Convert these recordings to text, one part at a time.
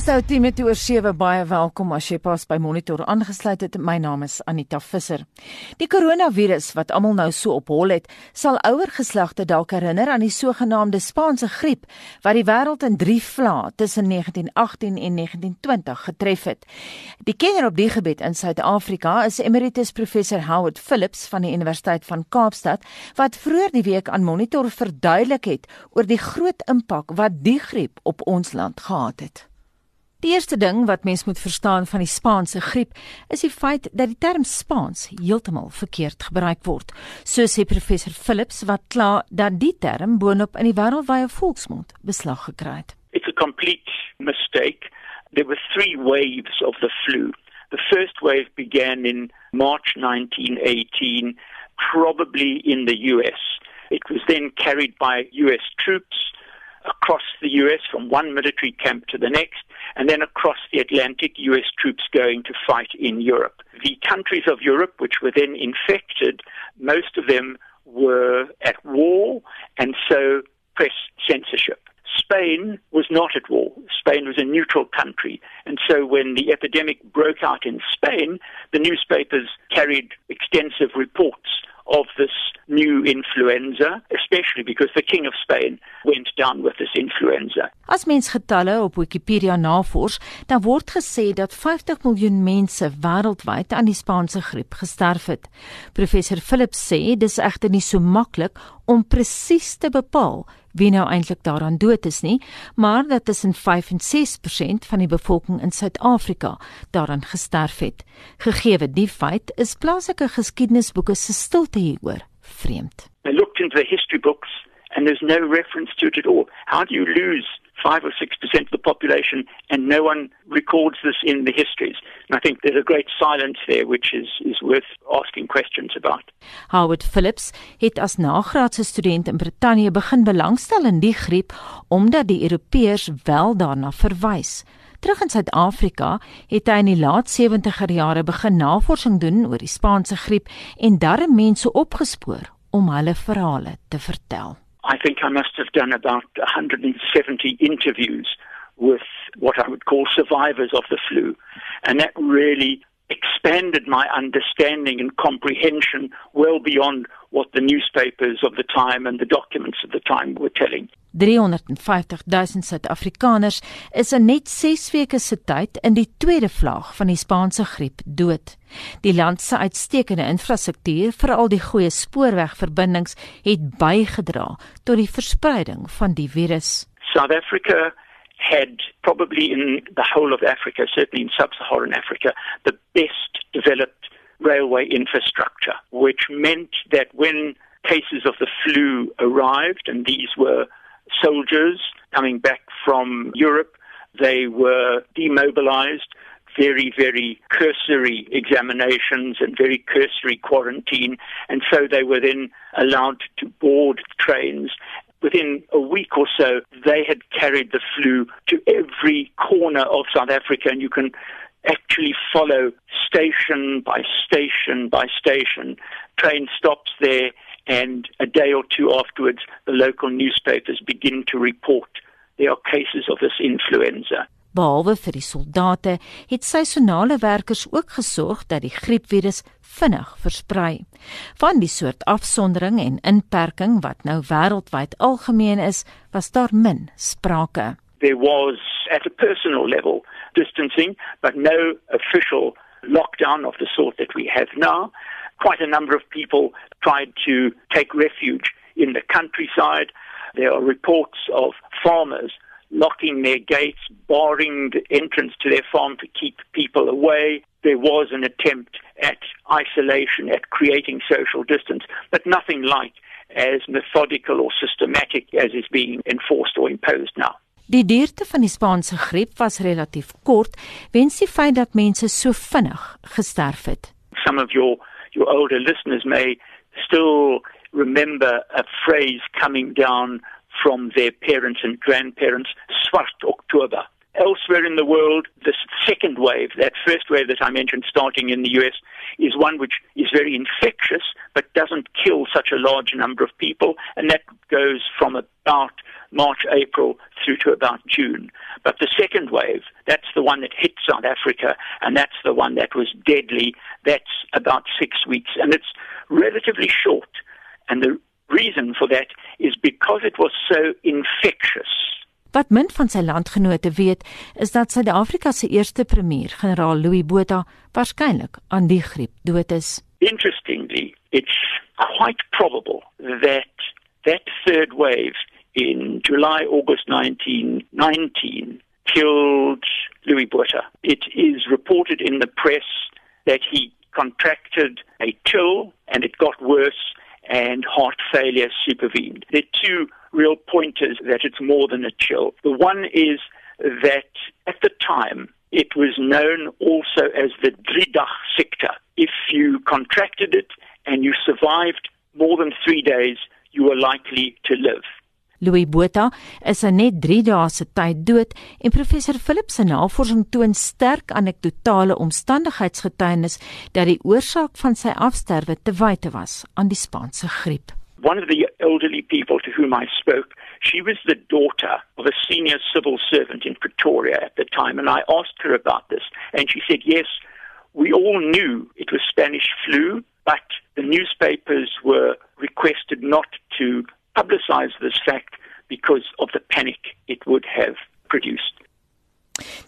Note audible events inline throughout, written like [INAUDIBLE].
Dis ou met oor 7 baie welkom as jy pas by Monitor aangesluit het. My naam is Anita Visser. Die koronavirus wat almal nou so op hol het, sal ouer geslagte dalk herinner aan die sogenaamde Spaanse griep wat die wêreld in 3 vlae tussen 1918 en 1920 getref het. Die kenner op die gebied in Suid-Afrika is Emeritus Professor Howard Phillips van die Universiteit van Kaapstad wat vroeër die week aan Monitor verduidelik het oor die groot impak wat die griep op ons land gehad het. Die eerste ding wat mens moet verstaan van die Spaanse griep is die feit dat die term Spaans heeltemal verkeerd gebruik word. So sê professor Philips wat kla dat die term boonop in die wêreldwye volksmond beslag gekry het. It's a complete mistake. There were three waves of the flu. The first wave began in March 1918 probably in the US. It was then carried by US troops across the US from one military camp to the next and then across the Atlantic, US troops going to fight in Europe. The countries of Europe, which were then infected, most of them were at war, and so press censorship. Spain was not at war. Spain was a neutral country. And so when the epidemic broke out in Spain, the newspapers carried extensive reports of this new influenza, especially because the King of Spain went down with this influenza. As mens getalle op Wikipedia navors, dan word gesê dat 50 miljoen mense wêreldwyd aan die Spaanse griep gesterf het. Professor Philips sê dis egter nie so maklik om presies te bepaal wie nou eintlik daaraan dood is nie, maar dat tussen 5 en 6% van die bevolking in Suid-Afrika daaraan gesterf het. Gegeewe die feit, is plaaslike geskiedenisboeke se stilte hieroor vreemd. I looked into the history books and there's no reference to it at all. How do you lose 5 or 6% of the population and no one records this in the histories. And I think there's a great silence there which is is worth asking questions about. Howard Phillips het as nagraadse student in Brittanje begin belangstel in die griep omdat die Europeërs wel daarna verwys. Terug in Suid-Afrika het hy in die laat 70er jare begin navorsing doen oor die Spaanse griep en darre mense opgespoor om hulle verhale te vertel. I think I must have done about 170 interviews with what I would call survivors of the flu. And that really expanded my understanding and comprehension well beyond what the newspapers of the time and the documents of the time were telling. 350 000 Suid-Afrikaners is in net 6 weke se tyd in die tweede vlaag van die Spaanse griep dood. Die land se uitstekende infrastruktuur, veral die goeie spoorwegverbindings, het bygedra tot die verspreiding van die virus. South Africa had probably in the whole of Africa, certainly in sub-Saharan Africa, the best developed railway infrastructure, which meant that when cases of the flu arrived, and these were soldiers coming back from Europe, they were demobilized, very, very cursory examinations and very cursory quarantine, and so they were then allowed to board trains within a week or so, they had carried the flu to every corner of South Africa, and you can actually follow station by station by station. Train stops there, and a day or two afterwards, the local newspapers begin to report there are cases of this influenza. Behalwe vir die soldate, het seisonale werkers ook gesorg dat die griepvirus vinnig versprei. Van die soort afsondering en inperking wat nou wêreldwyd algemeen is, was daar min sprake. There was at a personal level distancing, but no official lockdown of the sort that we have now. Quite a number of people tried to take refuge in the countryside. There are reports of farmers locking their gates, barring the entrance to their farm to keep people away. There was an attempt at isolation, at creating social distance, but nothing like as methodical or systematic as is being enforced or imposed now. Die duurte van die Spaanse griep was relatief kort, wens die feit dat mense so vinnig gesterf het. Some of your your older listeners may still remember a phrase coming down from their parents and grandparents, Swart October. Elsewhere in the world, this second wave, that first wave that I mentioned starting in the US, is one which is very infectious but doesn't kill such a large number of people, and that goes from about March, April through to about June. But the second wave, that's the one that hit South Africa, and that's the one that was deadly. That's about six weeks, and it's relatively short. And the reason for that is because it was so infectious. Wat min van sy landgenote weet, is dat Suid-Afrika se eerste premier, generaal Louis Botha, waarskynlik aan die griep dood is. Interestingly, it's quite probable that that third wave in July, August 1919 killed Louis Botha. It is reported in the press that he contracted a chill and it got worse and heart failure supervened. There are two real pointers that it's more than a chill. The one is that at the time it was known also as the Driedach sector. If you contracted it and you survived more than 3 days, you were likely to live. Louis Botha is in net 3 dae se tyd dood en professor Philip se navorsing toon sterk anekdotale omstandigheidsgetuienis dat die oorsaak van sy afsterwe te wyte was aan die Spaanse griep. One of the elderly people to whom I spoke, she was the daughter of a senior civil servant in Pretoria at the time and I asked her about this and she said yes, we all knew it was Spanish flu, but the newspapers were requested not to publicize this fact because of the panic it would have produced.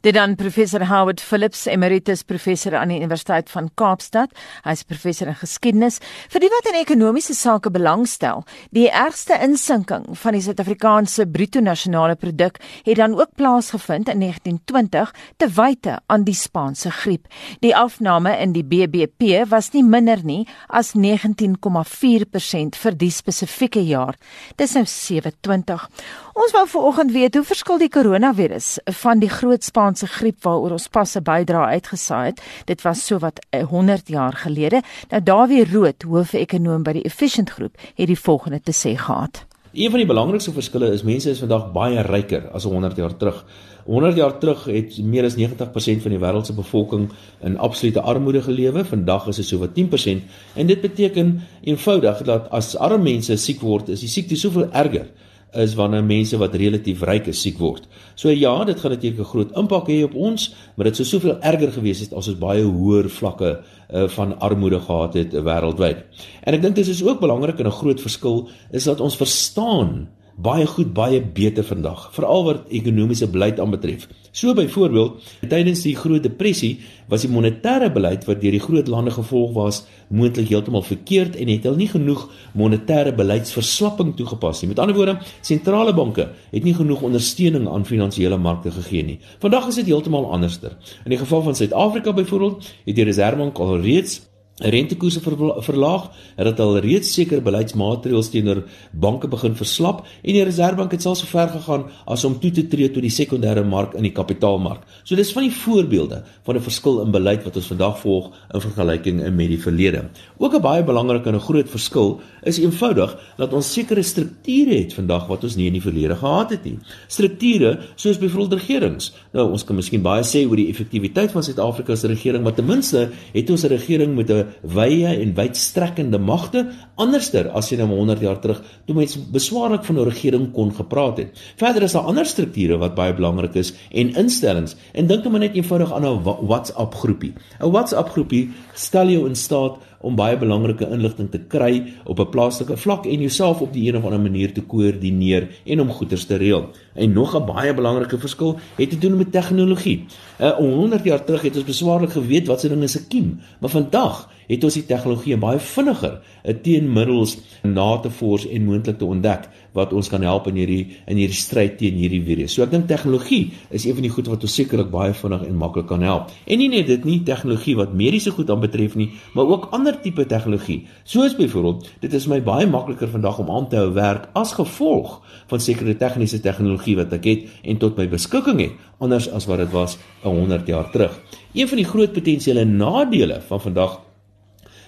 Dit dan professor Howard Phillips, emeritus professor aan die Universiteit van Kaapstad. Hy is professor in geskiedenis. Vir die wat in ekonomiese sake belangstel, die ergste insinking van die Suid-Afrikaanse bruto nasionale produk het dan ook plaasgevind in 1920 te wyte aan die Spaanse griep. Die afname in die BBP was nie minder nie as 19,4% vir die spesifieke jaar. Dis nou 27. Ons wou vanoggend weet hoe verskil die koronavirus van die groot Spaanse griep waaroor ons pas 'n bydrae uitgesaai het. Dit was so wat 100 jaar gelede. Nou Dawie Rood, hoofekonoom by die Efficient Groep, het die volgende te sê gehad. Een van die belangrikste verskille is mense is vandag baie ryker as 100 jaar terug. 100 jaar terug het meer as 90% van die wêreld se bevolking in absolute armoede gelewe. Vandag is dit so wat 10% en dit beteken eenvoudig dat as arme mense siek word, is die siekte soveel erger is wanneer mense wat relatief ryk is siek word. So ja, dit gaan natuurlik 'n groot impak hê op ons, maar dit sou soveel erger gewees het as ons baie hoër vlakke uh, van armoede gehad het uh, wêreldwyd. En ek dink dit is ook belangrik en 'n groot verskil is dat ons verstaan baie goed baie beter vandag, veral wat ekonomiese beleid aanbetref. So byvoorbeeld, tydens die Groot Depressie was die monetêre beleid wat deur die groot lande gevolg was, moontlik heeltemal verkeerd en het hulle nie genoeg monetêre beleidsverslapping toegepas nie. Met ander woorde, sentrale banke het nie genoeg ondersteuning aan finansiële markte gegee nie. Vandag is dit heeltemal anderster. In die geval van Suid-Afrika byvoorbeeld, het die Reserwebank alreeds rentekoerse verlaag, het dit al reeds seker beleidsmaatreëls teenoor banke begin verslap en die Reserwebank het selfs so ver gegaan as om toe te tree tot die sekondêre mark in die kapitaalmark. So dis van die voorbeelde van 'n verskil in beleid wat ons vandag volg in vergelyking met die verlede. Ook 'n baie belangrike en 'n groot verskil is eenvoudig dat ons sekere strukture het vandag wat ons nie in die verlede gehad het nie. Strukture soos byvoorbeeld regerings. Nou ons kan miskien baie sê oor die effektiwiteit van Suid-Afrika se regering, maar ten minste het ons 'n regering met 'n wye en wydstrekkende magte anderster as jy nou 100 jaar terug toe mense beswaarlik van 'n regering kon gepraat het. Verder is daar ander strukture wat baie belangrik is en instellings en dink net net eenvoudig aan 'n WhatsApp groepie. 'n WhatsApp groepie stel jou in staat om baie belangrike inligting te kry op 'n plaaslike vlak en jouself op die een of ander manier te koördineer en om goeders te reël. En nog 'n baie belangrike verskil het te doen met tegnologie. Uh, 100 jaar terug het ons beswaarlik geweet wat se ding is 'n kiem, maar vandag het ons die tegnologie baie vinniger 'n teenmiddels na te vors en moontlik te ontdek wat ons kan help in hierdie in hierdie stryd teen hierdie virus. So ek dink tegnologie is een van die goed wat ons sekerlik baie vinnig en maklik kan help. En nie net dit nie, tegnologie wat mediese goed aanbetref nie, maar ook ander tipe tegnologie. Soos byvoorbeeld, dit is my baie makliker vandag om aan te hou werk as gevolg van sekere tegniese tegnologie wat ek het en tot my beskikking het, anders as wat dit was 100 jaar terug. Een van die groot potensiële nadele van vandag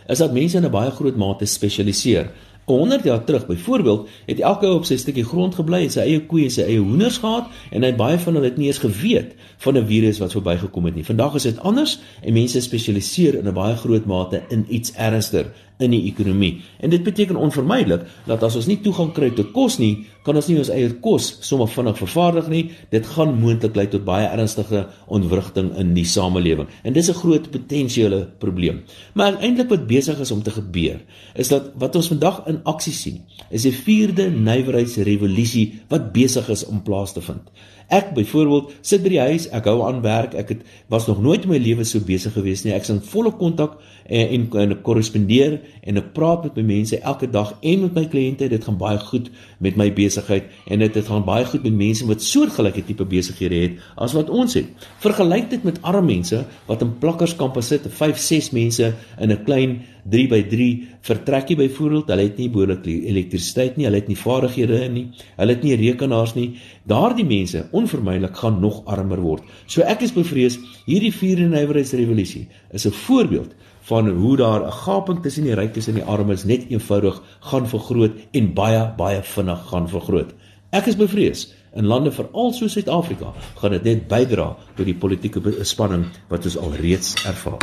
is dat mense in 'n baie groot mate spesialiseer. 100 jaar terug byvoorbeeld het elke ou op sy stukkie grond gebly en sy eie koeie en sy eie hoenders gehad en hy baie van hulle het nie eens geweet van 'n virus wat verbygekom het nie. Vandag is dit anders en mense spesialiseer in 'n baie groot mate in iets ernstiger in die ekonomie. En dit beteken onvermydelik dat as ons nie toegang kry tot kos nie, kan ons nie ons eie kos sommer vinnig vervaardig nie. Dit gaan moontlik lei tot baie ernstige ontwrigting in die samelewing. En dis 'n groot potensiële probleem. Maar eintlik wat besig is om te gebeur, is dat wat ons vandag in aksie sien, is 'n vierde nywerheidsrevolusie wat besig is om plaas te vind. Ek byvoorbeeld sit by die huis, ek hou aan werk, ek het was nog nooit in my lewe so besig gewees nie. Ek's in volle kontak en en, en ek korrespondeer en ek praat met my mense elke dag en met my kliënte. Dit gaan baie goed met my besigheid en dit dit gaan baie goed met mense wat soortgelyke tipe besighede het as wat ons het. Vergelyk dit met arme mense wat in plakkerskampe sit, 5, 6 mense in 'n klein 3 by 3 vertrekkie byvoorbeeld, hulle het nie behoorlik elektrisiteit nie, hulle het nie vaardighede nie, hulle het nie rekenaars nie. Daardie mense onvermydelik gaan nog armer word. So ek is bevrees hierdie vierde nywerheidsrevolusie is 'n voorbeeld van hoe daar 'n gaping tussen die rykes en die armes net eenvoudig gaan vergroot en baie baie vinnig gaan vergroot. Ek is bevrees in lande veral so Suid-Afrika gaan dit net bydra tot die politieke spanning wat ons alreeds ervaar.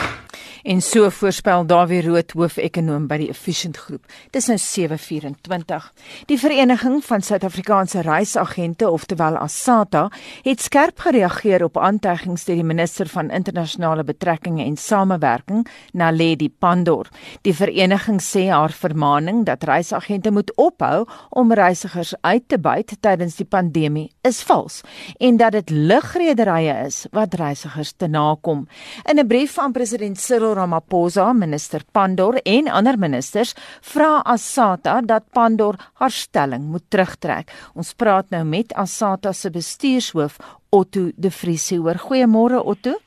En so voorspel Dawie Rood, hoofekonoom by die Efficient Groep. Dis nou 7:24. Die Vereniging van Suid-Afrikaanse Reisagente, oftewel ASATA, het skerp gereageer op aantuigings deur die minister van internasionale betrekkinge en samewerking, Naledi Pandor. Die vereniging sê haar vermaaning dat reisagente moet ophou om reisigers uit te buit tydens die pandemie is vals en dat dit lugrederye is wat reisigers te nakom. In 'n brief aan president Cyril Cyril Ramaphosa, minister Pandor en ander ministers vra Asata dat Pandor haar stelling moet terugtrek. Ons praat nou met Asata se bestuurshoof Otto De Vries. Hoor, goeiemôre Otto.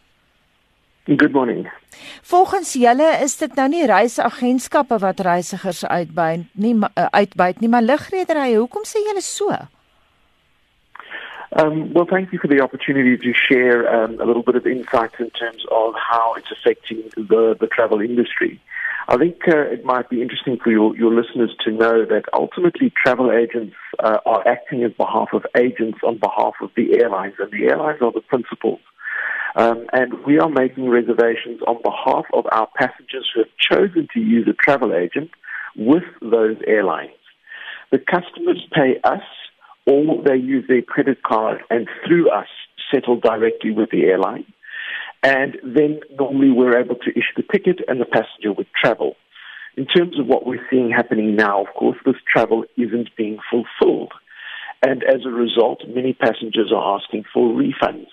Good morning. Volgens julle is dit nou nie reisagentskappe wat reisigers uitbuit nie, uh, uitbuit nie, maar lugrederye. Hoekom sê julle so? Um, well, thank you for the opportunity to share um, a little bit of insight in terms of how it's affecting the, the travel industry. I think uh, it might be interesting for your, your listeners to know that ultimately travel agents uh, are acting as behalf of agents on behalf of the airlines, and the airlines are the principals. Um, and we are making reservations on behalf of our passengers who have chosen to use a travel agent with those airlines. The customers pay us or they use their credit card and through us settle directly with the airline. And then normally we're able to issue the ticket and the passenger would travel. In terms of what we're seeing happening now, of course, this travel isn't being fulfilled. And as a result, many passengers are asking for refunds.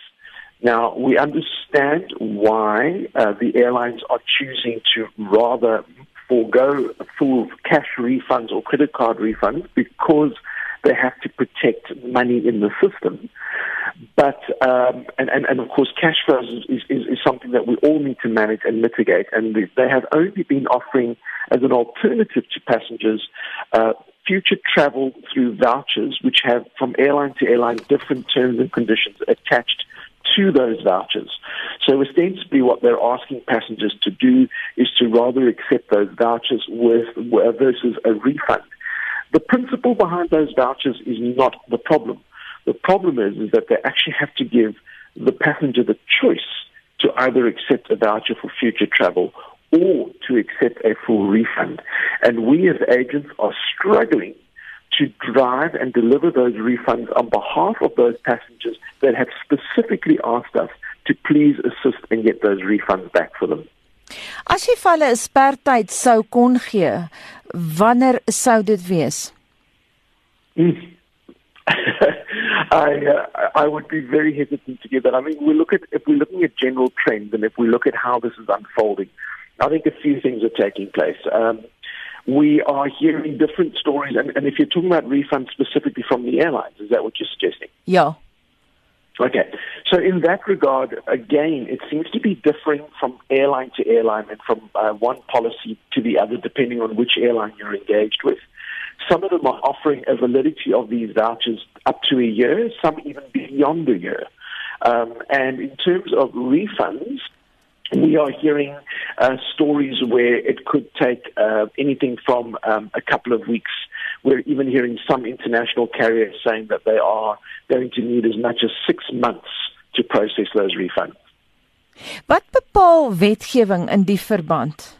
Now, we understand why uh, the airlines are choosing to rather forego full cash refunds or credit card refunds because they have to protect money in the system. But um, and, and, and of course, cash flows is, is, is something that we all need to manage and mitigate. And they have only been offering as an alternative to passengers uh, future travel through vouchers, which have from airline to airline different terms and conditions attached to those vouchers. So ostensibly what they're asking passengers to do is to rather accept those vouchers with, versus a refund. The principle behind those vouchers is not the problem. The problem is, is that they actually have to give the passenger the choice to either accept a voucher for future travel or to accept a full refund. And we as agents are struggling to drive and deliver those refunds on behalf of those passengers that have specifically asked us to please assist and get those refunds back for them. As jy vir hulle 'n spertyd sou kon gee, wanneer sou dit wees? Mm. [LAUGHS] I uh, I would be very hesitant to give that. I mean, we look at if we're looking at general trends and if we look at how this is unfolding, I think a few things are taking place. Um, we are hearing different stories, and, and if you're talking about refunds specifically from the airlines, is that what you're suggesting? Yeah. Okay. So in that regard, again, it seems to be differing from airline to airline and from uh, one policy to the other, depending on which airline you're engaged with. Some of them are offering a validity of these vouchers up to a year, some even beyond a year. Um, and in terms of refunds, we are hearing uh, stories where it could take uh, anything from um, a couple of weeks. We're even hearing some international carriers saying that they are going to need as much as six months to process those refunds. Wat bepaal wetgewing in die verband?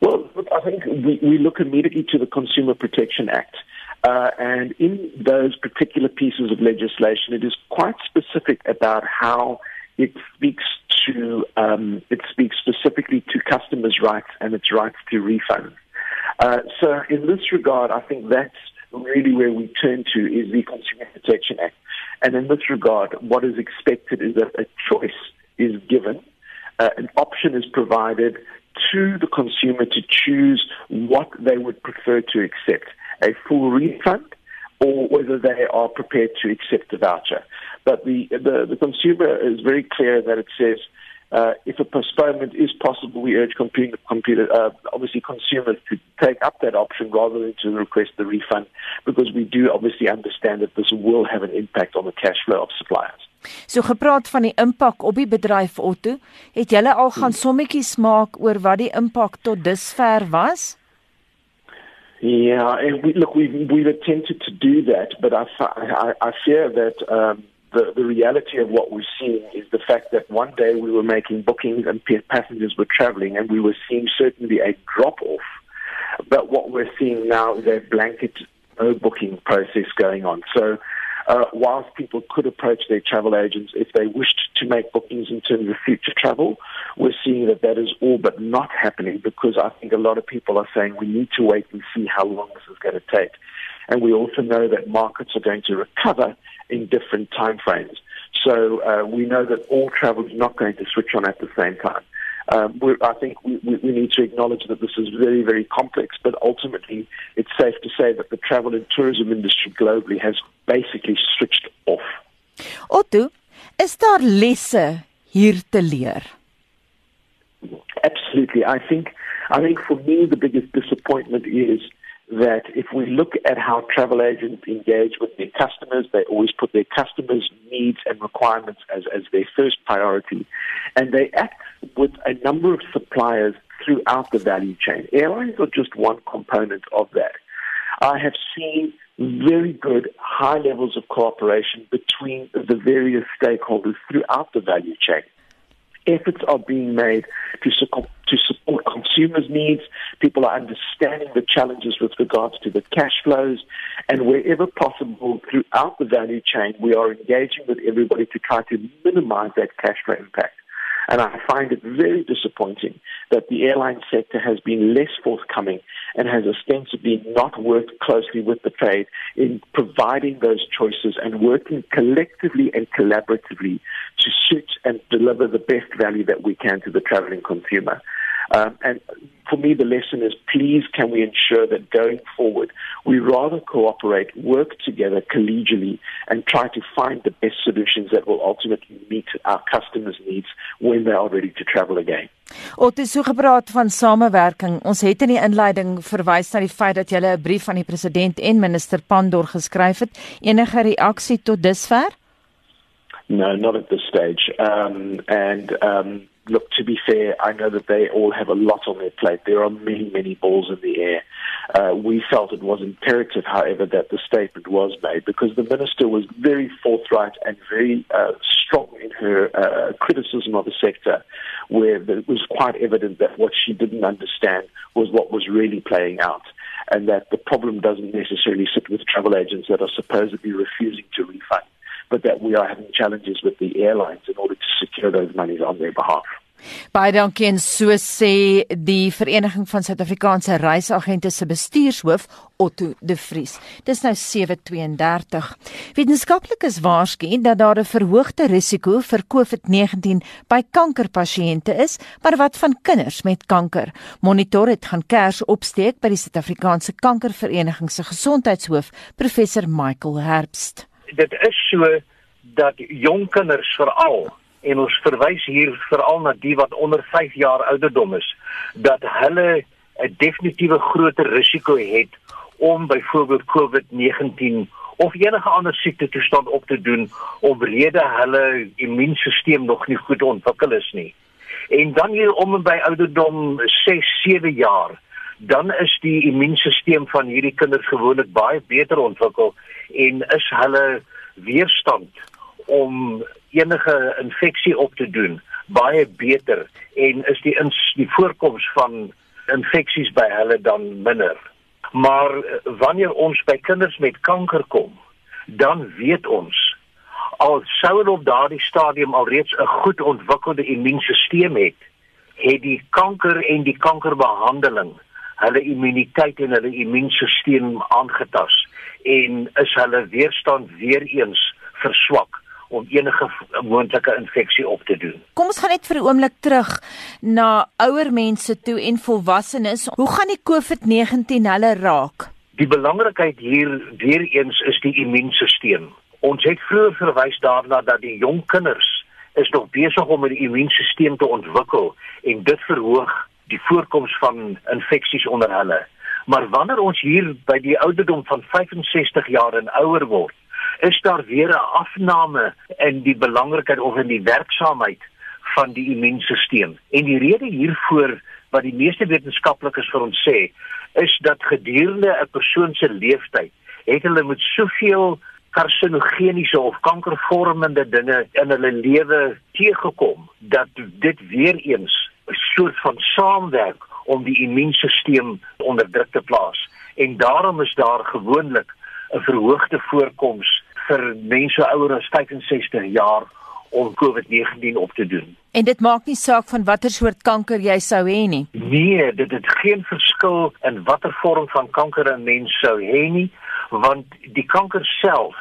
Well, I think we, we look immediately to the Consumer Protection Act. Uh, and in those particular pieces of legislation, it is quite specific about how it speaks to um, it speaks specifically to customers' rights and its rights to refunds. Uh, so, in this regard, I think that's really where we turn to is the Consumer Protection Act. And in this regard, what is expected is that a choice is given, uh, an option is provided to the consumer to choose what they would prefer to accept a full refund or whether they are prepared to accept the voucher. But the, the, the consumer is very clear that it says uh, if a postponement is possible, we urge computer, computer uh, obviously consumers to take up that option rather than to request the refund because we do obviously understand that this will have an impact on the cash flow of suppliers. So gepraat van die impak op die bedryf Otto, het julle al gaan sommetjies maak oor wat die impak tot dusver was? Yeah, and we, look, we've, we've attempted to do that, but I, I, I fear that um, the, the reality of what we're seeing is the fact that one day we were making bookings and passengers were traveling and we were seeing certainly a drop off. But what we're seeing now is a blanket no booking process going on. So uh, whilst people could approach their travel agents if they wished to make bookings in terms of future travel, we're seeing that that is all but not happening because I think a lot of people are saying we need to wait and see how long this is going to take. And we also know that markets are going to recover in different time frames. So uh, we know that all travel is not going to switch on at the same time. Um, I think we, we, need to acknowledge that this is very, very complex, but ultimately it's safe to say that the travel and tourism industry globally has basically switched off. Otto, is daar lesse hier te leer? Absolutely. I think I think for me the biggest disappointment is that if we look at how travel agents engage with their customers, they always put their customers' needs and requirements as, as their first priority. And they act with a number of suppliers throughout the value chain. Airlines are just one component of that. I have seen very good high levels of cooperation between the various stakeholders throughout the value chain efforts are being made to support, to support consumers' needs. People are understanding the challenges with regards to the cash flows. And wherever possible throughout the value chain, we are engaging with everybody to try to minimize that cash flow impact. And I find it very disappointing that the airline sector has been less forthcoming and has ostensibly not worked closely with the trade in providing those choices and working collectively and collaboratively to suit and deliver the best value that we can to the traveling consumer. Um, and for me, the lesson is please can we ensure that going forward, we rather cooperate, work together collegially, and try to find the best solutions that will ultimately meet our customers' needs when they are ready to travel again. Ons het so gepraat van samewerking. Ons het in die inleiding verwys na die feit dat jy 'n brief aan die president en minister Pandor geskryf het. Enige reaksie tot dusver? No, not at this stage. Um, and um, look, to be fair, I know that they all have a lot on their plate. There are many, many balls in the air. Uh, we felt it was imperative, however, that the statement was made because the minister was very forthright and very uh, strong in her uh, criticism of the sector, where it was quite evident that what she didn't understand was what was really playing out. And that the problem doesn't necessarily sit with travel agents that are supposedly refusing to refund but that we are having challenges with the airlines in secure those monies on their behalf. Baie dankie en so sê die Vereniging van Suid-Afrikaanse Reisagente se bestuurshoof Otto De Vries. Dis nou 7:32. Wetenskaplikes waarsku dat daar 'n verhoogde risiko vir COVID-19 by kankerpasiënte is, maar wat van kinders met kanker? Monitor het gaan kers opsteek by die Suid-Afrikaanse Kankervereniging se gesondheidshoof, professor Michael Herbst dit is so dat jong kinders veral en ons verwys hier veral na die wat onder 5 jaar ouderdom is dat hulle 'n definitiewe groter risiko het om byvoorbeeld COVID-19 of enige ander siekte toestand op te doen omrede hulle immuunstelsel nog nie goed ontwikkel is nie. En dan hier om by ouderdom 6, 7 jaar dan is die immuunstelsel van hierdie kinders gewoonlik baie beter ontwikkel en is hulle weerstand om enige infeksie op te doen baie beter en is die ins, die voorkoms van infeksies by hulle dan minder. Maar eh, wanneer ons by kinders met kanker kom, dan weet ons al sou hulle op daardie stadium alreeds 'n goed ontwikkelde immuunstelsel het, het die kanker en die kankerbehandeling hulle immuniteit en hulle immuunstelsel aangetast en is hulle weerstand weer eens verswak om enige moontlike infeksie op te doen. Kom ons gaan net vir 'n oomblik terug na ouer mense toe en volwassenes. Hoe gaan die COVID-19 hulle raak? Die belangrikheid hier weer eens is die immuunstelsel. Ons het vroeër verwys daarna dat die jong kinders is nog besig om 'n immuunstelsel te ontwikkel en dit verhoog die voorkoms van infeksies onder hulle. Maar wanneer ons hier by die ouderdom van 65 jaar en ouer word, is daar weer 'n afname in die belangrikheid of in die werksaamheid van die immuunstelsel. En die rede hiervoor wat die meeste wetenskaplikes vir ons sê, is dat gedurende 'n persoon se lewenstyd het hulle met soveel karsinogeniese of kankervormende dinge in hulle lewe teëgekom dat dit weer eens 'n soort van saamwerk om die immuunstelsel onder druk te plaas. En daarom is daar gewoonlik 'n verhoogde voorkoms vir mense ouer as 65 jaar om COVID-19 op te doen. En dit maak nie saak van watter soort kanker jy sou hê nie. Nee, dit het geen verskil in watter vorm van kanker 'n mens sou hê nie want die kanker self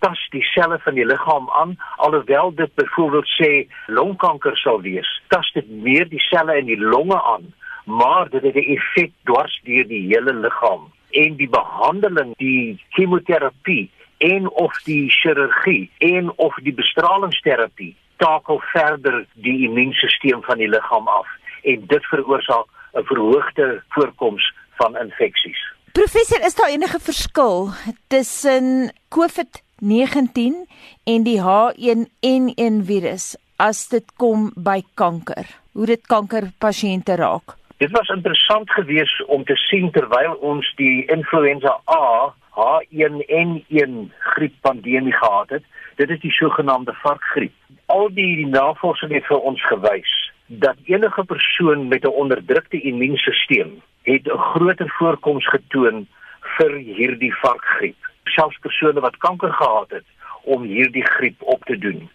tas die selle van die liggaam aan alhoewel dit byvoorbeeld sê longkanker sal wees tas dit meer die selle in die longe aan maar dit het 'n effek dwars deur die hele liggaam en die behandeling die chemoterapie en of die chirurgie en of die bestralingsterapie takel verder die immuunstelsel van die liggaam af en dit veroorsaak 'n verhoogde voorkoms van infeksies Professor, is daar enige verskil tussen COVID-19 en die H1N1 virus as dit kom by kanker? Hoe dit kankerpasiënte raak? Dit was interessant geweest om te sien terwyl ons die influenza A H1N1 grieppandemie gehad het. Dit is die sogenaamde varkgriep. Al die navorsing het vir ons gewys dat enige persoon met 'n onderdrukte immuunstelsel het 'n groter voorkoms getoon vir hierdie varkgriep. Selfs persone wat kanker gehad het om hierdie griep op te doen.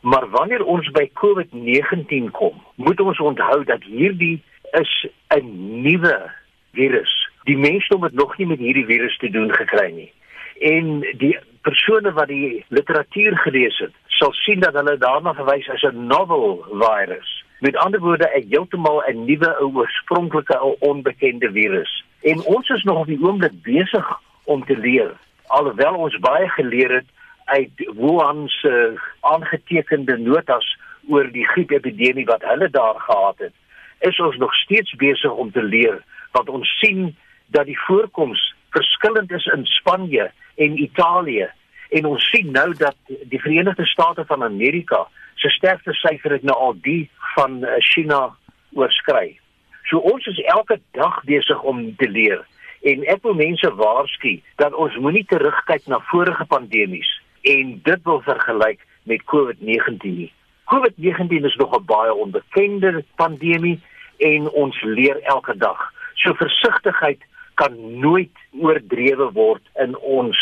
Maar wanneer ons by COVID-19 kom, moet ons onthou dat hierdie is 'n nuwe virus. Die mense het nog nie met hierdie virus te doen gekry nie. En die persone wat die literatuur gelees het, sal sien dat hulle daarna verwys as 'n novel virus. Met ander woorde, 'n heeltemal 'n nuwe oorspronklike onbekende virus. En ons is nog op die oomblik besig om te leer. Alhoewel ons baie geleer het uit Wuhan se aangetekende notas oor die griepepidemie wat hulle daar gehad het, is ons nog steeds besig om te leer wat ons sien dat die voorkoms verskillend is in Spanje en Italië en ons sien nou dat die Verenigde State van Amerika se sterkste syfer het nou al die van eh, China oorskry. So ons is elke dag besig om te leer en ek wil mense waarsku dat ons moenie terugkyk na vorige pandemies en dit wil vergelyk met COVID-19 nie. COVID-19 is nog 'n baie onbekende pandemie en ons leer elke dag. So versigtigheid kan nooit oordrewe word in ons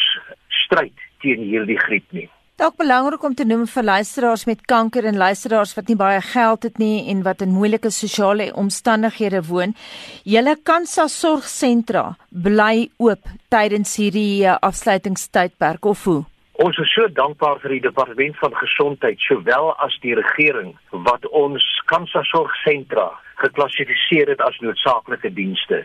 stryd teen hierdie griep nie. Dalk belangrik om te noem vir luisteraars met kanker en luisteraars wat nie baie geld het nie en wat in moeilike sosiale omstandighede woon. Julle Kansa sorgsentra bly oop tydens hierdie eh, afsluitingstydperk of hoe? Ons is so dankbaar vir die departement van gesondheid sowel as die regering wat ons Kansa sorgsentra geklassifiseer het as noodsaaklike dienste.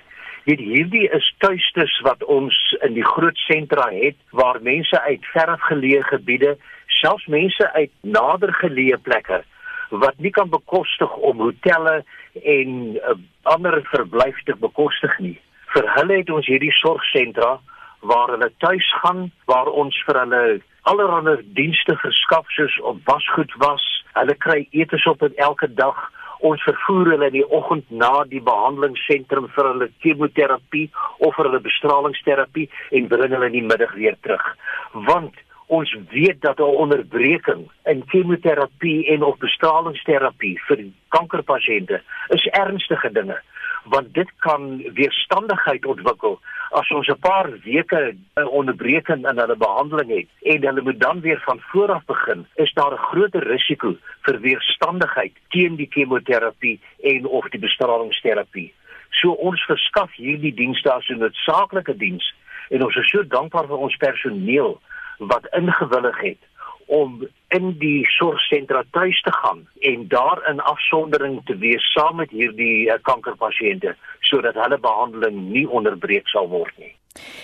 Weet hierdie is tuistes wat ons in die groot sentra het waar mense uit verafgeleë gebiede, selfs mense uit nader geleë plekke wat nie kan bekostig om hotelle en uh, ander verblyf te bekostig nie. Vir hulle het ons hierdie sorgsentra waar hulle tuis gaan, waar ons vir hulle allerlei dienste verskaf soos op wasgoed was. Hulle kry etes op elke dag ons vervoer hulle in die oggend na die behandelingsentrum vir hulle chemoterapie of vir hulle bestralingsterapie en bring hulle in die middag weer terug. Want ons weet dat 'n onderbreking in chemoterapie en of bestralingsterapie vir kankerpasiënte is ernstige dinge want dit kan weerstandigheid ontwikkel as ons 'n paar weke 'n onderbreking in hulle behandeling het en hulle moet dan weer van voor af begin, is daar 'n groter risiko vir weerstandigheid teen die kemoterapie en of die bestralingsterapie. So ons verskaf hierdie dienste as 'n noodsaaklike diens en ons is so dankbaar vir ons personeel wat ingewillig het om in die sorgsentra tuis te gaan en daar in afsondering te wees saam met hierdie uh, kankerpasiënte sodat hulle behandeling nie onderbreek sal word nie.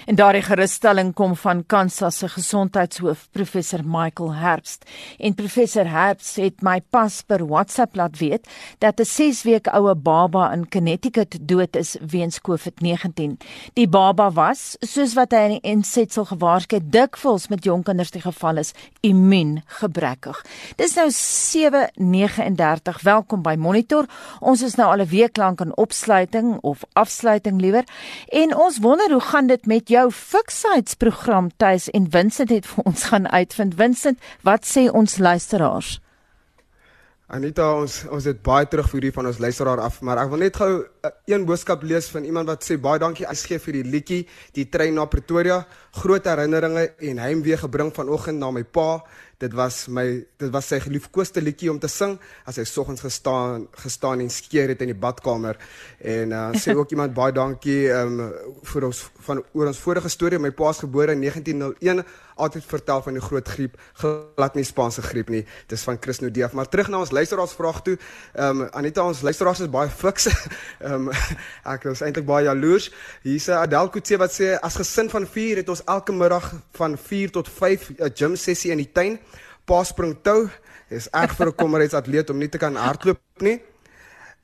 En daardie gerusstelling kom van Kansas se gesondheidshoof professor Michael Herbst. En professor Herbst het my pas per WhatsApp laat weet dat 'n 6 weke oue baba in Connecticut dood is weens COVID-19. Die baba was, soos wat hy in die insetsel gewaarsku het, dikwels met jong kinders die geval is, immuun gebrekkig. Dis nou 7:39. Welkom by Monitor. Ons is nou al 'n week lank in opsluiting of afsluiting liewer. En ons wonder hoe gaan dit met jou fiksheidsprogram tuis en Vincent het vir ons gaan uitvind. Vincent, wat sê ons luisteraars? Anita, ons ons het baie terug vir hierdie van ons luisteraar af, maar ek wil net gou uh, een boodskap lees van iemand wat sê baie dankie as gee vir die liedjie, die trein na Pretoria, groot herinneringe en heimwee gebring vanoggend na my pa. Dit was my dit was sy geliefkoeste liedjie om te sing as hy soggens gestaan gestaan en skeer het in die badkamer. En uh, sê ook [LAUGHS] iemand baie dankie um, vir ons van oor ons vorige storie. My pa is gebore in 1901 altyd vertel van die groot griep, glad nie Spaanse griep nie. Dis van Chris Nodief. Maar terug na ons luisteraars vraag toe. Ehm um, Anita, ons luisteraars is baie fiks. [LAUGHS] Ehm um, ek is eintlik baie jaloers. Hier's 'n Adelkutse wat sê as gesin van 4 het ons elke middag van 4 tot 5 'n gym sessie in die tuin. Pa spring tou. Is erg vir 'n kommerheidsatleet om nie te kan hardloop nie.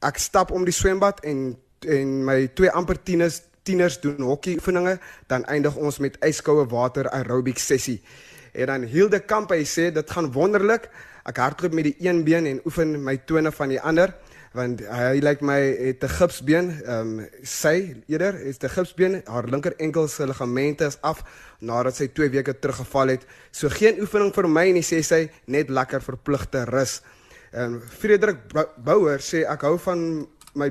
Ek stap om die swembad en en my twee amper tieners tieners doen hokkie oefeninge, dan eindig ons met yskoue water aerobic sessie. En dan Hilde Kamp hy sê dit gaan wonderlik. Ek hardloop met die een been en oefen my tone van die ander want hy lyk like my het 'n gipsbeen. Ehm um, sy eerder is 'n gipsbeen. Haar linker enkel se ligamente is af nadat sy 2 weke terug geval het. So geen oefening vir my nie sê sy, net lekker verpligte rus. Ehm um, Frederik Bouwer sê ek hou van my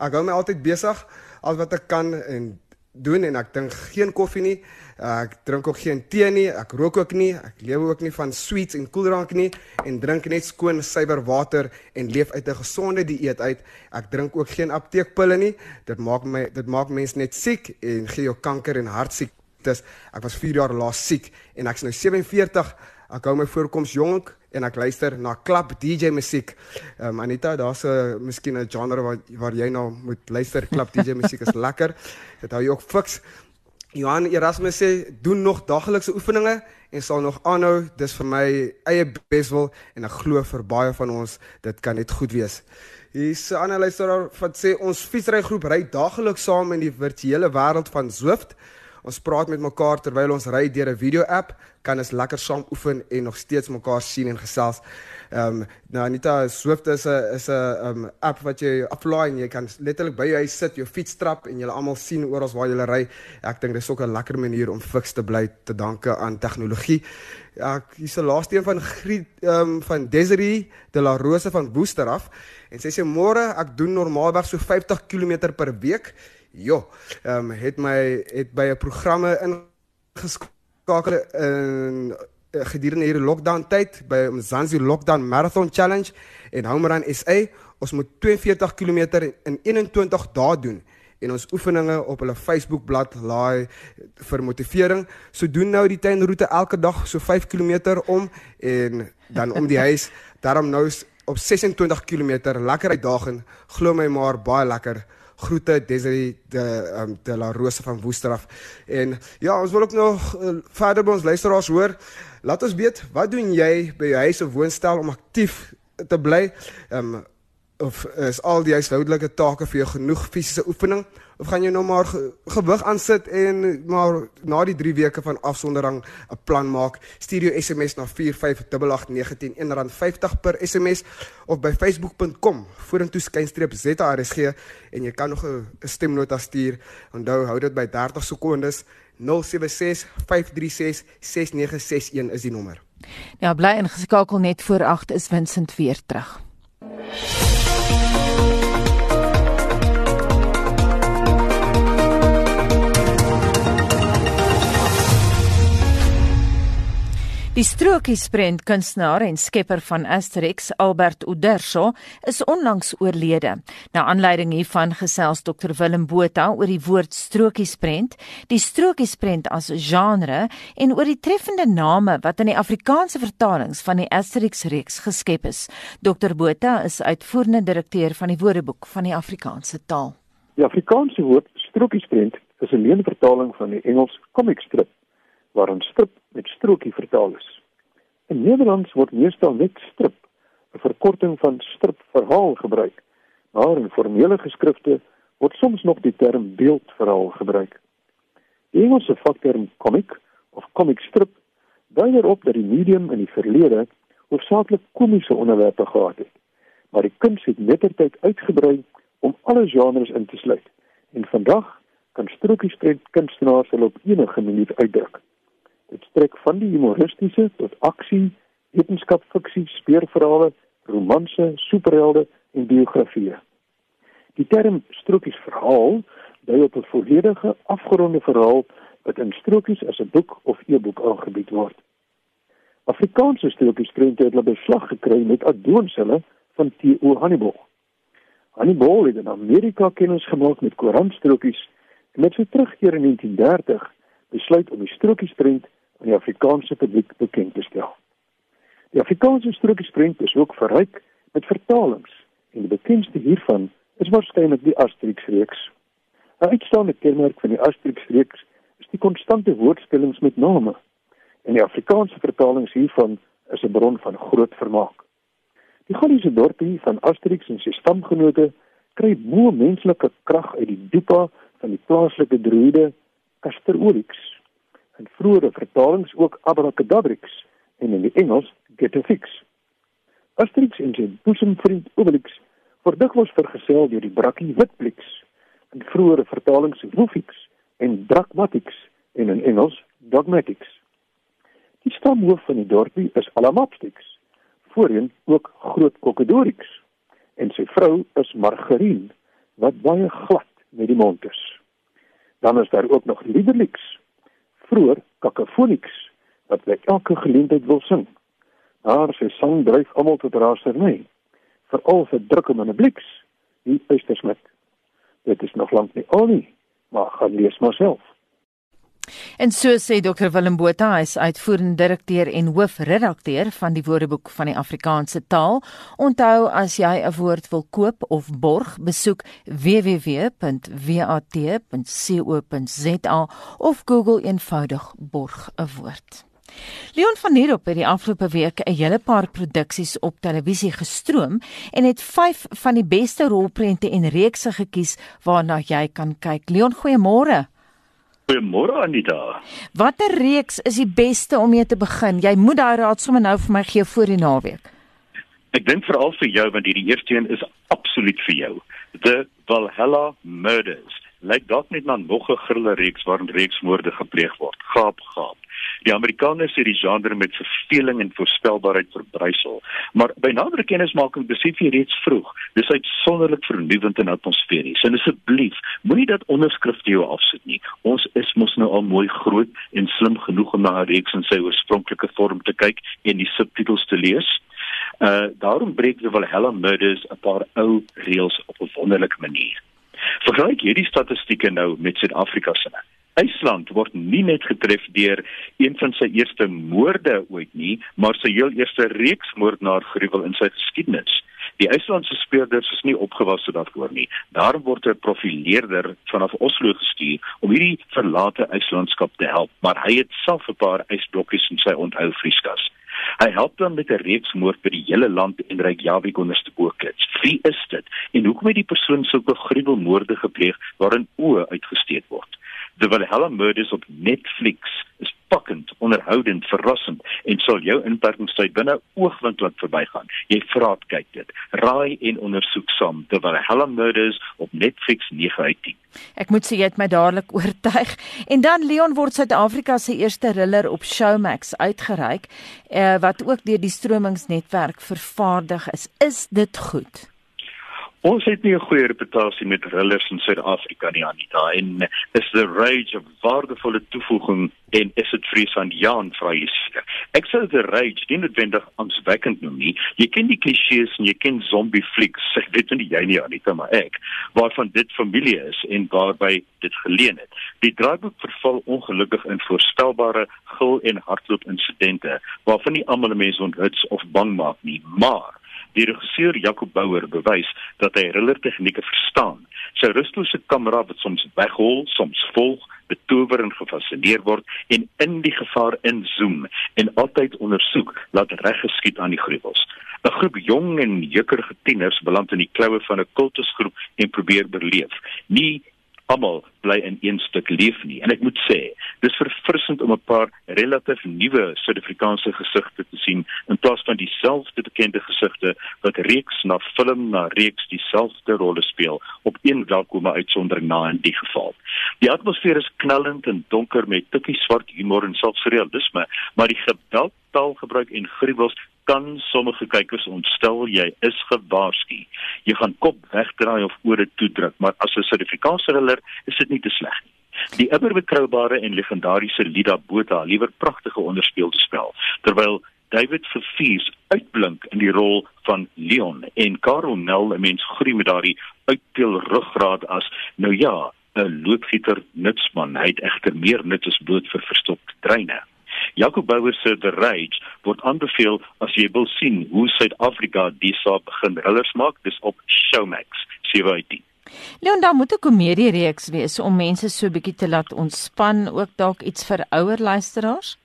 ek hou my altyd besig al wat ek kan en doen en ek drink geen koffie nie. Ek drink ook geen tee nie. Ek rook ook nie. Ek lewe ook nie van sweets en koeldrank nie en drink net skoon suiwer water en leef uit 'n gesonde dieet uit. Ek drink ook geen apteekpille nie. Dit maak my dit maak mense net siek en gee jou kanker en hartsiektes. Ek was 4 jaar laas siek en ek's nou 47. Ek hou my voorkoms jonk en ek luister na klap DJ musiek. Ehm um, Anita, daar's 'n miskien 'n genre waar waar jy nou moet luister. Klap DJ musiek is [LAUGHS] lekker. Dit hou jou ook fiks. Johan Erasmus sê doen nog daaglikse oefeninge en sal nog aanhou. Dis vir my eie beswil en ek glo vir baie van ons dit kan net goed wees. Hier's 'n ander luisteraar wat sê ons fietsrygroep ry daagliks saam in die virtuele wêreld van Zwift. Ons praat met mekaar terwyl ons ry deur 'n video-app, kan ons lekker saam oefen en nog steeds mekaar sien en gesels. Ehm um, nou Anita, Swift is 'n is 'n um, app wat jy aflaai en jy kan letterlik by jou huis sit, jou fiets trap en jy almal sien oral waar jy ry. Ek dink dis ook 'n lekker manier om fiks te bly te danke aan tegnologie. Ja, hier's 'n laaste een van Griet ehm um, van Desiree de la Rose van Woester af en sy sê môre ek doen normaalweg so 50 km per week. Jo, ehm um, het my het by 'n programme ingeskakel in uh, gedurende hierdie lockdown tyd by Mzansi Lockdown Marathon Challenge en Homerun SA. Ons moet 42 km in 21 dae doen en ons oefeninge op hulle Facebook bladsy laai vir motivering. So doen nou die tuinroete elke dag so 5 km om en dan om die huis. Daarom nou op 26 km lekker uitdagend. Glo my maar baie lekker groete Desiree de um, de la Rose van Woesteraf. En ja, ons wil ook nog uh, verder by ons luisteraars hoor. Laat ons weet, wat doen jy by jou huis of woonstel om aktief te bly? Ehm um, of is al die huishoudelike take vir jou genoeg fisiese oefening? Of gaan jy nou maar gewig aansit en maar na die 3 weke van afsondering 'n plan maak? Stuur jou SMS na 4588919 R50 per SMS of by facebook.com vorentoe skynstreep ZRSG en jy kan nog 'n stemnota stuur. Onthou hou dit by 30 sekondes. 076 536 6961 is die nommer. Ja bly ingeskakel net voor 8 is Vincent weer terug Die strokiesprent kunstenaar en skepper van Asterix, Albert Uderzo, is onlangs oorlede. Na aanleiding hiervan gesels Dr Willem Botha oor die woord strokiesprent, die strokiesprent as genre en oor die treffende name wat in die Afrikaanse vertalings van die Asterix reeks geskep is. Dr Botha is uitvoerende direkteur van die Woordeboek van die Afrikaanse taal. Die Afrikaanse woord strokiesprent is 'n leenvertaling van die Engels comic strip waarin strip met strokie vertaal is. In Nederlands word meestal net strip, 'n verkorting van stripverhaal gebruik, maar in formele geskrifte word soms nog die term beeldverhaal gebruik. Die Engelse vakterm comic of comic strip dui erop dat die medium in die verlede hoofsaaklik komiese onderwerpe gehad het, maar die kuns het mettertyd uitgebrei om alle genres in te sluit. En vandag kan strokies kunstenaars hulle op enige manier uitdruk. Strek van die humoristiese tot aksie, wetenskapfiksie, speurverhale, romanse, superhelde en biografieë. Die term strokiesverhaal dui op 'n volledige afgeronde verhaal wat in strokies as 'n boek of e-boek aangebied word. Afrikaanse strokiesprente het hulle beslag gekry met adoonselle van T.O. Hannibal. Hannibal het in Amerika kennis gemaak met koranstrokies en met sy terugkeer in 1930 besluit om die strokiesprent aan die Afrikaanse publiek bekend te stel. Die Afrikaanse strokiesprent is ook verryk met vertalings en die bekendste hiervan is waarskynlik die Asterix-reeks. 'n Uitstaande kenmerk van die Asterix-reeks is die konstante woordspelings met name. En die Afrikaanse vertalings hiervan is 'n bron van groot vermaak. Die Galliese dorpie van Asterix en sy stamgenote kry bo menslike krag uit die dupa van die plaaslike druide Castor Oryx in vroeëre vertalings ook abracadabrix en in die Engels getafix. Asterix en sy boesemvriend Obelix word dikwels vergesel deur die brakkie Witblix in vroeëre vertalings Wofix en Drakmatix en in Engels Dogmatix. Die stamhoof van die dorpie is Alamapstix, voorheen ook Groot Kokodorix en sy vrou is Margarine wat baie glad met die mond is. Dan is daar ook nog Lieberlix vroeër Kakafoniks wat by elke geleentheid wil sing. Haar sy sang dryf almal tot raserny. Veral vir druk om 'n bliks, die uistersmit. Dit is nog lank nie al nie, maar gaan lees maar self. En so sê Dr Willem Botha, hy is uitvoerende direkteur en hoofredakteur van die Woordeboek van die Afrikaanse taal. Onthou as jy 'n woord wil koop of borg, besoek www.wat.co.za of Google eenvoudig borg 'n woord. Leon van Heerop het die afgelope week 'n hele paar produksies op televisie gestroom en het 5 van die beste rolprente en reekse gekies waarna jy kan kyk. Leon, goeiemôre. Goeiemôre Anita. Watter reeks is die beste om mee te begin? Jy moet daai raad sommer nou vir my gee voor die naweek. Ek dink veral vir jou want hierdie eerste een is absoluut vir jou. The Valhalla Murders. Lyk dalk net na nog 'n grille reeks waarin reeksmoorde gepleeg word. Gaap, gaap. Die Amerikaners het die genre met verveling en voorspelbaarheid verbrysel, maar by nadere kennismaking besef jy reeds vroeg, dis uitsonderlik vernuwend en atmosferies. En asseblief, moenie dat onderskrifte jou afsit nie. Ons is mos nou al mooi groot en slim genoeg om na reeks in sy oorspronklike vorm te kyk en die subtitels te lees. Uh daarom breek die Valhalla Murders 'n paar ou reëls op 'n wonderlike manier. Vergelyk hierdie statistieke nou met Suid-Afrika se. IJsland word nie net getref deur een van sy eerste moorde ooit nie, maar sy heel eerste reeks moordenaar gruwel in sy geskiedenis. Die IJslandse speurders is nie opgewasse daarvoor nie. Daarom word 'n profileerder vanaf Oslo gestuur om hierdie verlate IJslandskap te help, maar hy het self 'n paar ysblokkies in sy onthou vrieskas. Hy help dan met 'n reeks moord by die hele land en Reykjavik onderste boekits. Wie is dit? En hoekom het die persoon sulke gruwelmoorde gepleeg waarin oë uitgesteek word? The Valhalla Murders op Netflix is pakkend, onderhoudend, verrassend en sal jou inperkingstyd binne oogwink laat verbygaan. Jy vra kyk dit. Raai en ondersoek saam The Valhalla Murders op Netflix 9 uit 10. Ek moet sê jy het my dadelik [LAUGHS] oortuig. En dan Leon word Suid-Afrika se eerste thriller op Showmax uitgereik, uh, wat ook deur die stromingsnetwerk vervaardig is. Is dit goed? Ons het nie 'n goeie reputasie met rullers in Suid-Afrika nie Anita en is the rage 'n waardevolle toevoeging en is dit vrees van Jan vra jy seker. Ek sê the rage nie noodwendig angswekkend noem nie. Jy ken die klisjées en jy ken zombie flieks. Ek [LAUGHS] weet nie jy nie Anita maar ek waarvan dit familie is en waarby dit geleen het. Die draaiboek verval ongelukkig in voorspelbare gil en hardloop insidente waarvan nie almal mense onthuts of bang maak nie, maar Die regisseur Jacob Bouwer bewys dat hy thriller tegnieke verstaan. Sy rustelose kamera wat soms weghol, soms volg, betower en gefassineer word en in die gevaar inzoom en altyd ondersoek laat reggeskied aan die gruwels. 'n Groep jong en jeukerige tieners beland in die kloue van 'n kultusgroep en probeer beleef. Nie almal bly in een stuk leef nie. En ek moet sê, dis verfrissend om 'n paar relatief nuwe Suid-Afrikaanse gesigte te sien in plaas van dieselfde bekende gesigte wat reeks na film na reeks dieselfde rolle speel op een welkome uitsondering na in die geval. Die atmosfeer is knallend en donker met tikkie swart humor en selfsrealisme, maar die geweld taalgebruik en gruwels kan sommige kykers ontstel jy is gewaarsku. Jy gaan kop wegdraai of ore toedruk, maar as 'n Suid-Afrikaanse thriller is dit nie te sleg nie. Die ewerbekroubare en legendariese Lida Botha liewer pragtige onderspeelde spel, terwyl David Verfies uitblink in die rol van Leon en Karel Nel, 'n mens groei met daardie uitpeel ruggraat as nou ja, 'n loodgieter nutsman. Hy het egter meer nut as bloot vir verstopte treine. Jacob Bouwer se The Rage word aanbeveel as jy wil sien hoe Suid-Afrika die saak begin rillers maak, dis op Showmax 7/10. Leon, daar moet 'n komedie reeks wees om mense so bietjie te laat ontspan, ook dalk iets vir ouer luisteraars.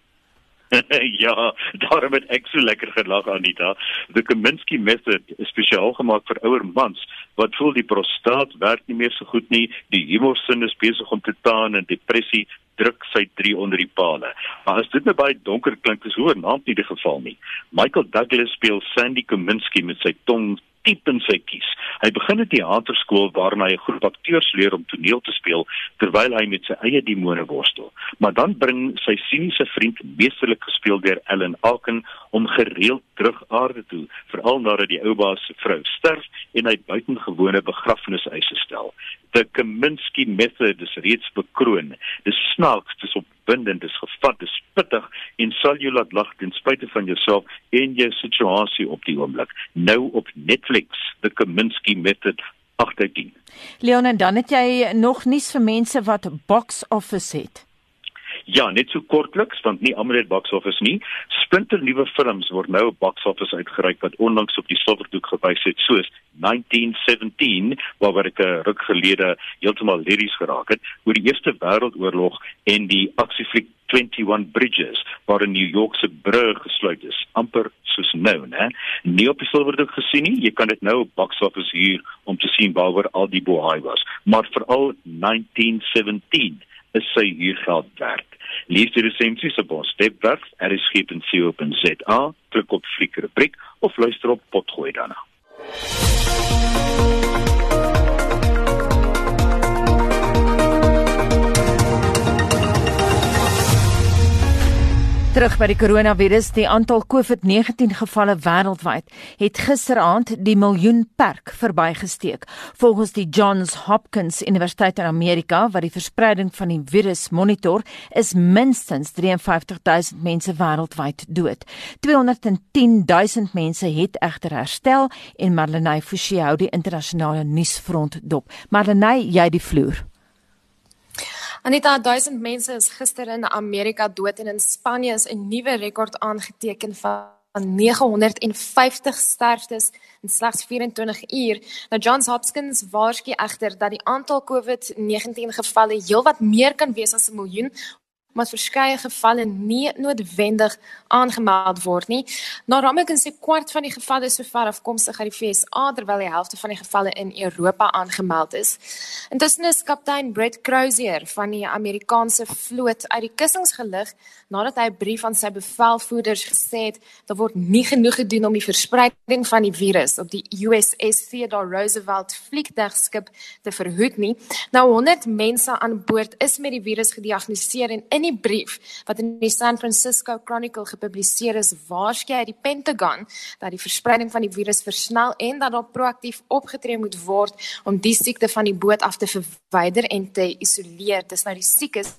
[LAUGHS] ja, daarom het ek so lekker gelag Anita. The Kaminsky method is spesiaal gemaak vir ouer mans wat voel die prostaat werk nie meer so goed nie, die humorsin is besig om te taan en depressie druk sy drie onder die pale. Maar as dit nou baie donker klink, is hoor naam nie die geval nie. Michael Douglas speel Sandy Kaminsky met sy tong diep in sy kies. Hy begin 'n teaterskool waarin hy 'n groep akteurs leer om toneel te speel terwyl hy met sy eie demone worstel. Maar dan bring sy siniese vriend, meesterlik gespeel deur Ellen Alken, hom gereeld terug aarde toe, veral nadat die ou baas se vrou sterf en hy buitengewone begrafniseise stel. The Kaminsky method is reeds bekroon. Dis snaaks, dis opwindend, dis gevat, dis pittig en sal jou laat lag ten spyte van jouself en jou situasie op die oomblik. Nou op Netflix, The Kaminsky method 18. Leon en dan het jy nog nuus vir mense wat box office het. Ja, net so kortliks want nie almal het box office nie. Splinter nuwe films word nou op box office uitgereik wat onlangs op die silwerdoek gewys het soos 1917 waar ek 'n ruk gelede heeltemal lyries geraak het oor die Eerste Wêreldoorlog en die aksiefliek 21 Bridges waar 'n New York se brug gesluit is, amper soos nou, né? Nie op die silwerdoek gesien nie. Jy kan dit nou op box office huur om te sien waaroor al die bohaai was, maar veral 1917 is sy huurgeld werd. Lees die resensies op ons webwerf rsg.co.za, klik op fliekrubriek of luister op potgooi daarna. Terug by die koronavirus, die aantal COVID-19 gevalle wêreldwyd het gisteraand die miljoen perk verbygesteek. Volgens die Johns Hopkins Universiteit in Amerika wat die verspreiding van die virus monitor, is minstens 53000 mense wêreldwyd dood. 210000 mense het egter herstel en Marlenae Forsie hou die internasionale nuusfront dop. Marlenae, jy die vloer. Anita, 1000 mense is gister in Amerika dood en in Spanje is 'n nuwe rekord aangeteken van 950 sterftes in slegs 24 uur. Nou Johns Hopkins waarsku egter dat die aantal COVID-19 gevalle heelwat meer kan wees as 'n miljoen maar verskeie gevalle nie noodwendig aangemeld word nie. Na Ramekens se kwart van die gevalle sover afkomstig uit die FSA terwyl die helfte van die gevalle in Europa aangemeld is. Intussen is kaptein Brett Crozier van die Amerikaanse vloot uit die kussings gelig nadat hy 'n brief aan sy bevelvoerders gesê het dat word nie genoeg gedoen om die verspreiding van die virus op die USS Theodore Roosevelt vliegtuigskip te verhoed nie. Nou 100 mense aan boord is met die virus gediagnoseer en in die brief wat in die San Francisco Chronicle gepubliseer is, waarsku hy die Pentagon dat die verspreiding van die virus versnel en dat daar proaktief opgetree moet word om die siekte van die boot af te verwyder en te isoleer. Dis nou die siekes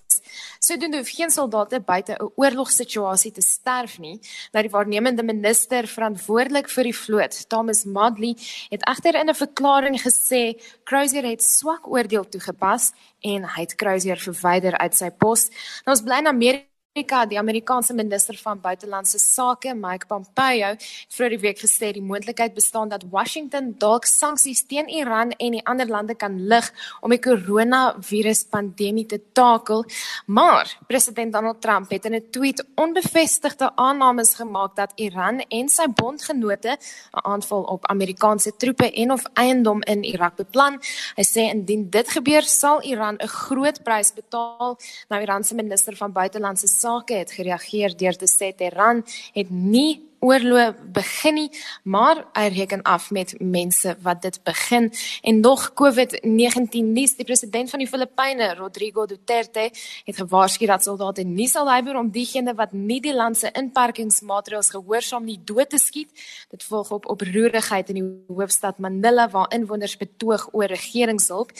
Sodoende hoef geen soldate buite 'n oorlogssituasie te sterf nie. Nou die waarnemende minister verantwoordelik vir die vloot, Thomas Madley, het egter in 'n verklaring gesê Crozier het swak oordeel toegepas en hy het Crozier verwyder uit sy pos. Nou ons bly in Amerika Amerika, die Amerikaanse minister van buitelandse sake, Mike Pompeo, het vroeër die week gesê die moontlikheid bestaan dat Washington dalk sanksies teen Iran en die ander lande kan lig om die koronavirus pandemie te takel. Maar president Donald Trump het in 'n tweet onbevestigde aannames gemaak dat Iran en sy bondgenote 'n aanval op Amerikaanse troepe en of eiendom in Irak beplan. Hy sê indien dit gebeur, sal Iran 'n groot prys betaal. Nou Iran se minister van buitelandse sake het gereageer deur te sê Tehran het nie oorlog begin nie, maar hy reken af met mense wat dit begin. En nog COVID-19 nuus, die president van die Filippyne, Rodrigo Duterte, het gewaarsku dat soldate nie sal huiwer om diegene wat nie die land se inperkingsmaatreëls gehoorsaam nie dood te skiet. Dit volg op oproerigheid in die hoofstad Manila waar inwoners betoog oor regeringshulp.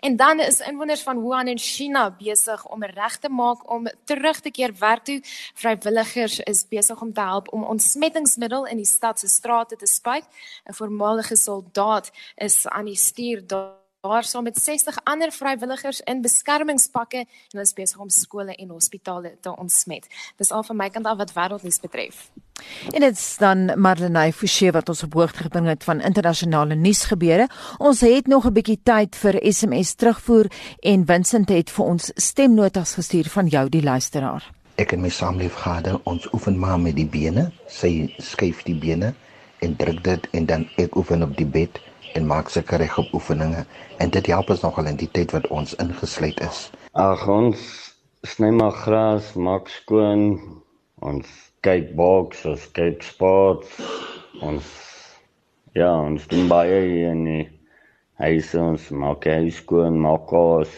En dan is inwoners van Wuhan in China besig om reg te maak om terug te keer werk toe. Vrywilligers is besig om te help om ons ontsmettingsmiddel in die stad se strate te spuit. 'n Voormalige soldaat is aan die stuur daar saam met 60 ander vrywilligers in beskermingspakke en hulle is besig om skole en hospitale te ontsmet. Dis al van my kant af wat wêreldnuus betref. En dit is dan Marlenae Forsie wat ons op hoogte gebring het van internasionale nuusgebeure. Ons het nog 'n bietjie tyd vir SMS terugvoer en Vincent het vir ons stemnotas gestuur van jou die luisteraar ek en my saamleefgade ons oefen maar met die bene. Sy skuif die bene en druk dit en dan ek oefen op die bed en maak seker reg op oefeninge. En dit help ons nogal in die tyd wat ons ingesluit is. Ag ons sny maar gras maak skoon ons kyk boks ons kyk sport ons ja ons doen baie in die huis ons maak huis skoon maak kos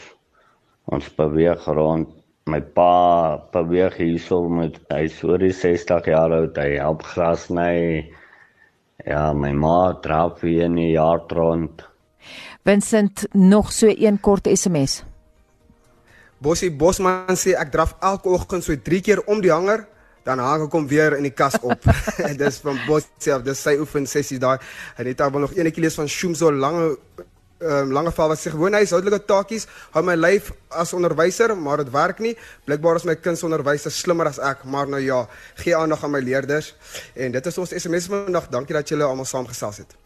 ons beweeg rond my pa beweeg hierso met hy is oor die 60 jaar oud hy help gras sny ja my ma draf hier in die jaar rond. Vincent nog so een kort SMS Bosie Bosman sê ek draf elke oggend so 3 keer om die hanger dan hang ek hom weer in die kas op. [LAUGHS] Dis van Bosie af dis sy oefen sessie daai en dit het al nog enetjie lees van Shumso lange um, lange val wat sê gewoon huishoudelike taakies hou my lyf as onderwyser maar dit werk nie. Blikbaar is my kind se onderwyser slimmer as ek maar nou ja gee aandag aan my leerders. En dit is ons SMS vandag. Dankie dat julle almal saamgesels het.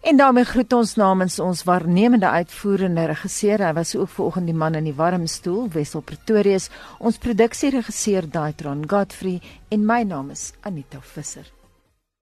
En daarmee groet ons namens ons waarnemende uitvoerende regisseur. Hy was ook vanoggend die man in die warm stoel, Wessel Pretorius, ons produksieregisseur Daitron Godfrey en my naam is Anita Visser.